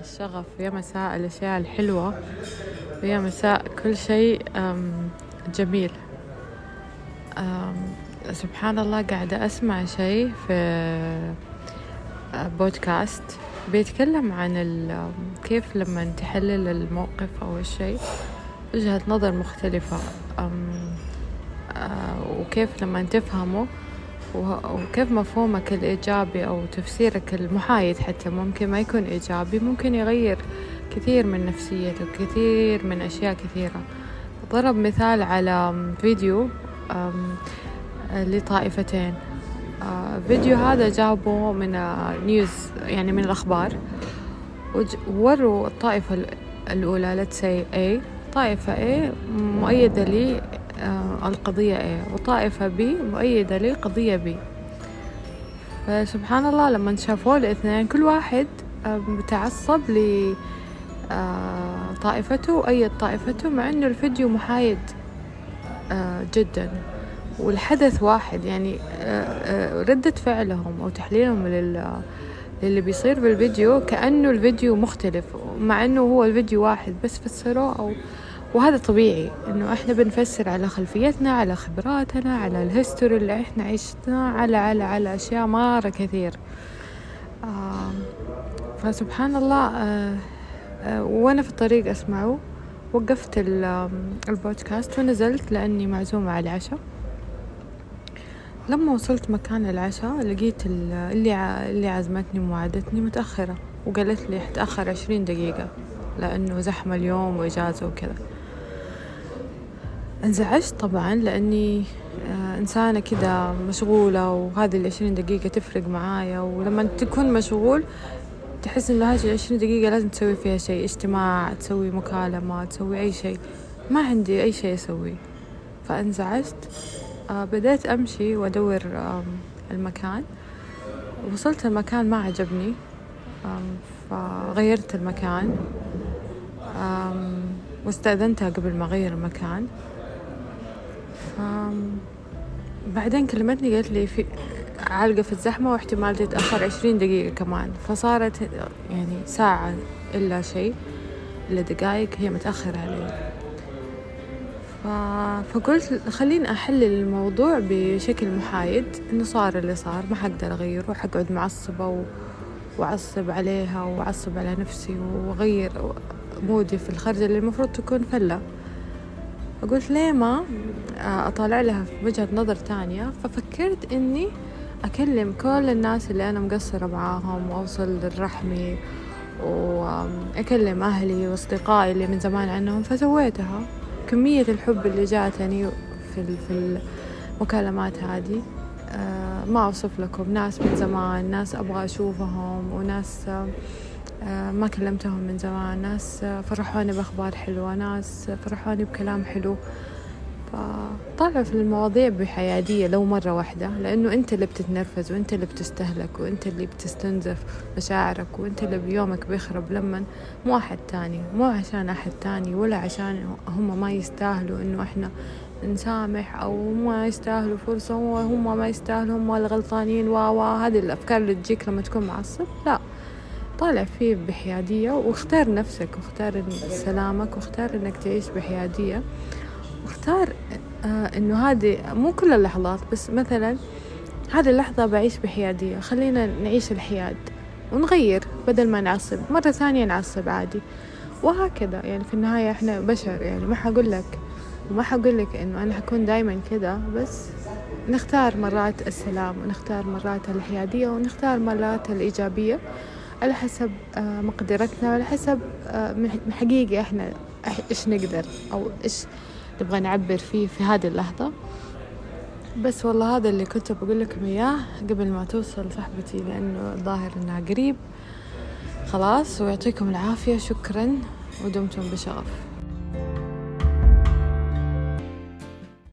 الشغف ويا مساء الأشياء الحلوة ويا مساء كل شيء جميل. سبحان الله قاعدة أسمع شيء في بودكاست بيتكلم عن كيف لما تحلل الموقف أو الشيء وجهة نظر مختلفة. أم، آه، وكيف لما تفهمه وكيف مفهومك الإيجابي أو تفسيرك المحايد حتى ممكن ما يكون إيجابي ممكن يغير كثير من نفسيتك كثير من أشياء كثيرة. ضرب مثال على فيديو لطائفتين. آه، فيديو هذا جابه من آه، نيوز يعني من الأخبار. ووروا الطائفة ال- الأولى let's say A. طائفة A مؤيدة لي القضية A وطائفة B مؤيدة لي قضية B فسبحان الله لما شافوا الاثنين كل واحد آه، متعصب ل آه، وأيد طائفته مع إنه الفيديو محايد آه، جدا. والحدث واحد يعني آه، آه، ردة فعلهم أو تحليلهم لل للي بيصير بالفيديو كأنه الفيديو مختلف مع إنه هو الفيديو واحد بس فسروه أو وهذا طبيعي إنه إحنا بنفسر على خلفيتنا على خبراتنا على الهيستوري اللي إحنا عشنا على على على أشياء مرة كثير. آه فسبحان الله آه آه وأنا في الطريق أسمعه وقفت البودكاست ونزلت لأني معزومة على العشاء. لما وصلت مكان العشاء لقيت ال- اللي اللي عزمتني ووعدتني متأخرة وقالت لي حتأخر عشرين دقيقة لأنه زحمة اليوم وإجازة وكذا. انزعجت طبعا لأني آه، إنسانة كده مشغولة وهذه العشرين دقيقة تفرق معايا. ولما تكون مشغول تحس إنه هذه العشرين دقيقة لازم تسوي فيها شيء اجتماع تسوي مكالمة تسوي أي شيء. ما عندي أي شيء أسويه. فانزعجت. آه، بديت أمشي وأدور المكان. وصلت المكان ما عجبني. فغيرت المكان. واستأذنتها قبل ما أغير المكان. بعدين كلمتني قالت لي في عالقة في الزحمة واحتمال تتأخر عشرين دقيقة كمان. فصارت يعني ساعة إلا شيء إلا دقايق هي متأخرة علي. ف... فقلت خليني أحلل الموضوع بشكل محايد. إنه صار اللي صار ما حقدر أغيره حقعد معصبة و... وأعصب عليها وأعصب على نفسي وأغير مودي في الخرجة اللي المفروض تكون فلة. فقلت ليه ما أطالع لها في وجهة نظر تانية؟ ففكرت إني أكلم كل الناس اللي أنا مقصرة معاهم وأوصل للرحمي وأكلم أهلي وأصدقائي اللي من زمان عنهم فسويتها. كمية الحب اللي جاتني في في المكالمات هذه آه، ما أوصف لكم. ناس من زمان ناس أبغى أشوفهم وناس ما كلمتهم من زمان. ناس آه، فرحوني بأخبار حلوة ناس فرحوني بكلام حلو. فطالعوا في المواضيع بحيادية لو مرة واحدة لأنه أنت اللي بتتنرفز وأنت اللي بتستهلك وأنت اللي بتستنزف مشاعرك وأنت اللي بيومك بيخرب لما مو أحد تاني مو عشان أحد تاني ولا عشان هم ما يستاهلوا إنه إحنا نسامح أو ما يستاهلوا فرصة وهم ما يستاهلوا هم الغلطانين وا. هذه الأفكار اللي تجيك لما تكون معصب. لا. طالع فيه بحيادية واختار نفسك واختار سلامك واختار إنك تعيش بحيادية. واختار آه إنه هذه مو كل اللحظات بس مثلا هذه اللحظة بعيش بحيادية. خلينا نعيش الحياد ونغير بدل ما نعصب. مرة ثانية نعصب عادي. وهكذا. يعني في النهاية إحنا بشر. يعني ما حقول لك وما حقول لك إنه أنا حكون دايما كذا بس نختار مرات السلام ونختار مرات الحيادية ونختار مرات الإيجابية. على حسب آه، مقدرتنا وعلى حسب آه، حقيقة إحنا إح- إيش نقدر أو إيش نبغى نعبر فيه في هذه اللحظة. بس والله هذا اللي كنت بقول لكم إياه قبل ما توصل صاحبتي لأنه الظاهر إنها قريب. خلاص ويعطيكم العافية شكرا ودمتم بشغف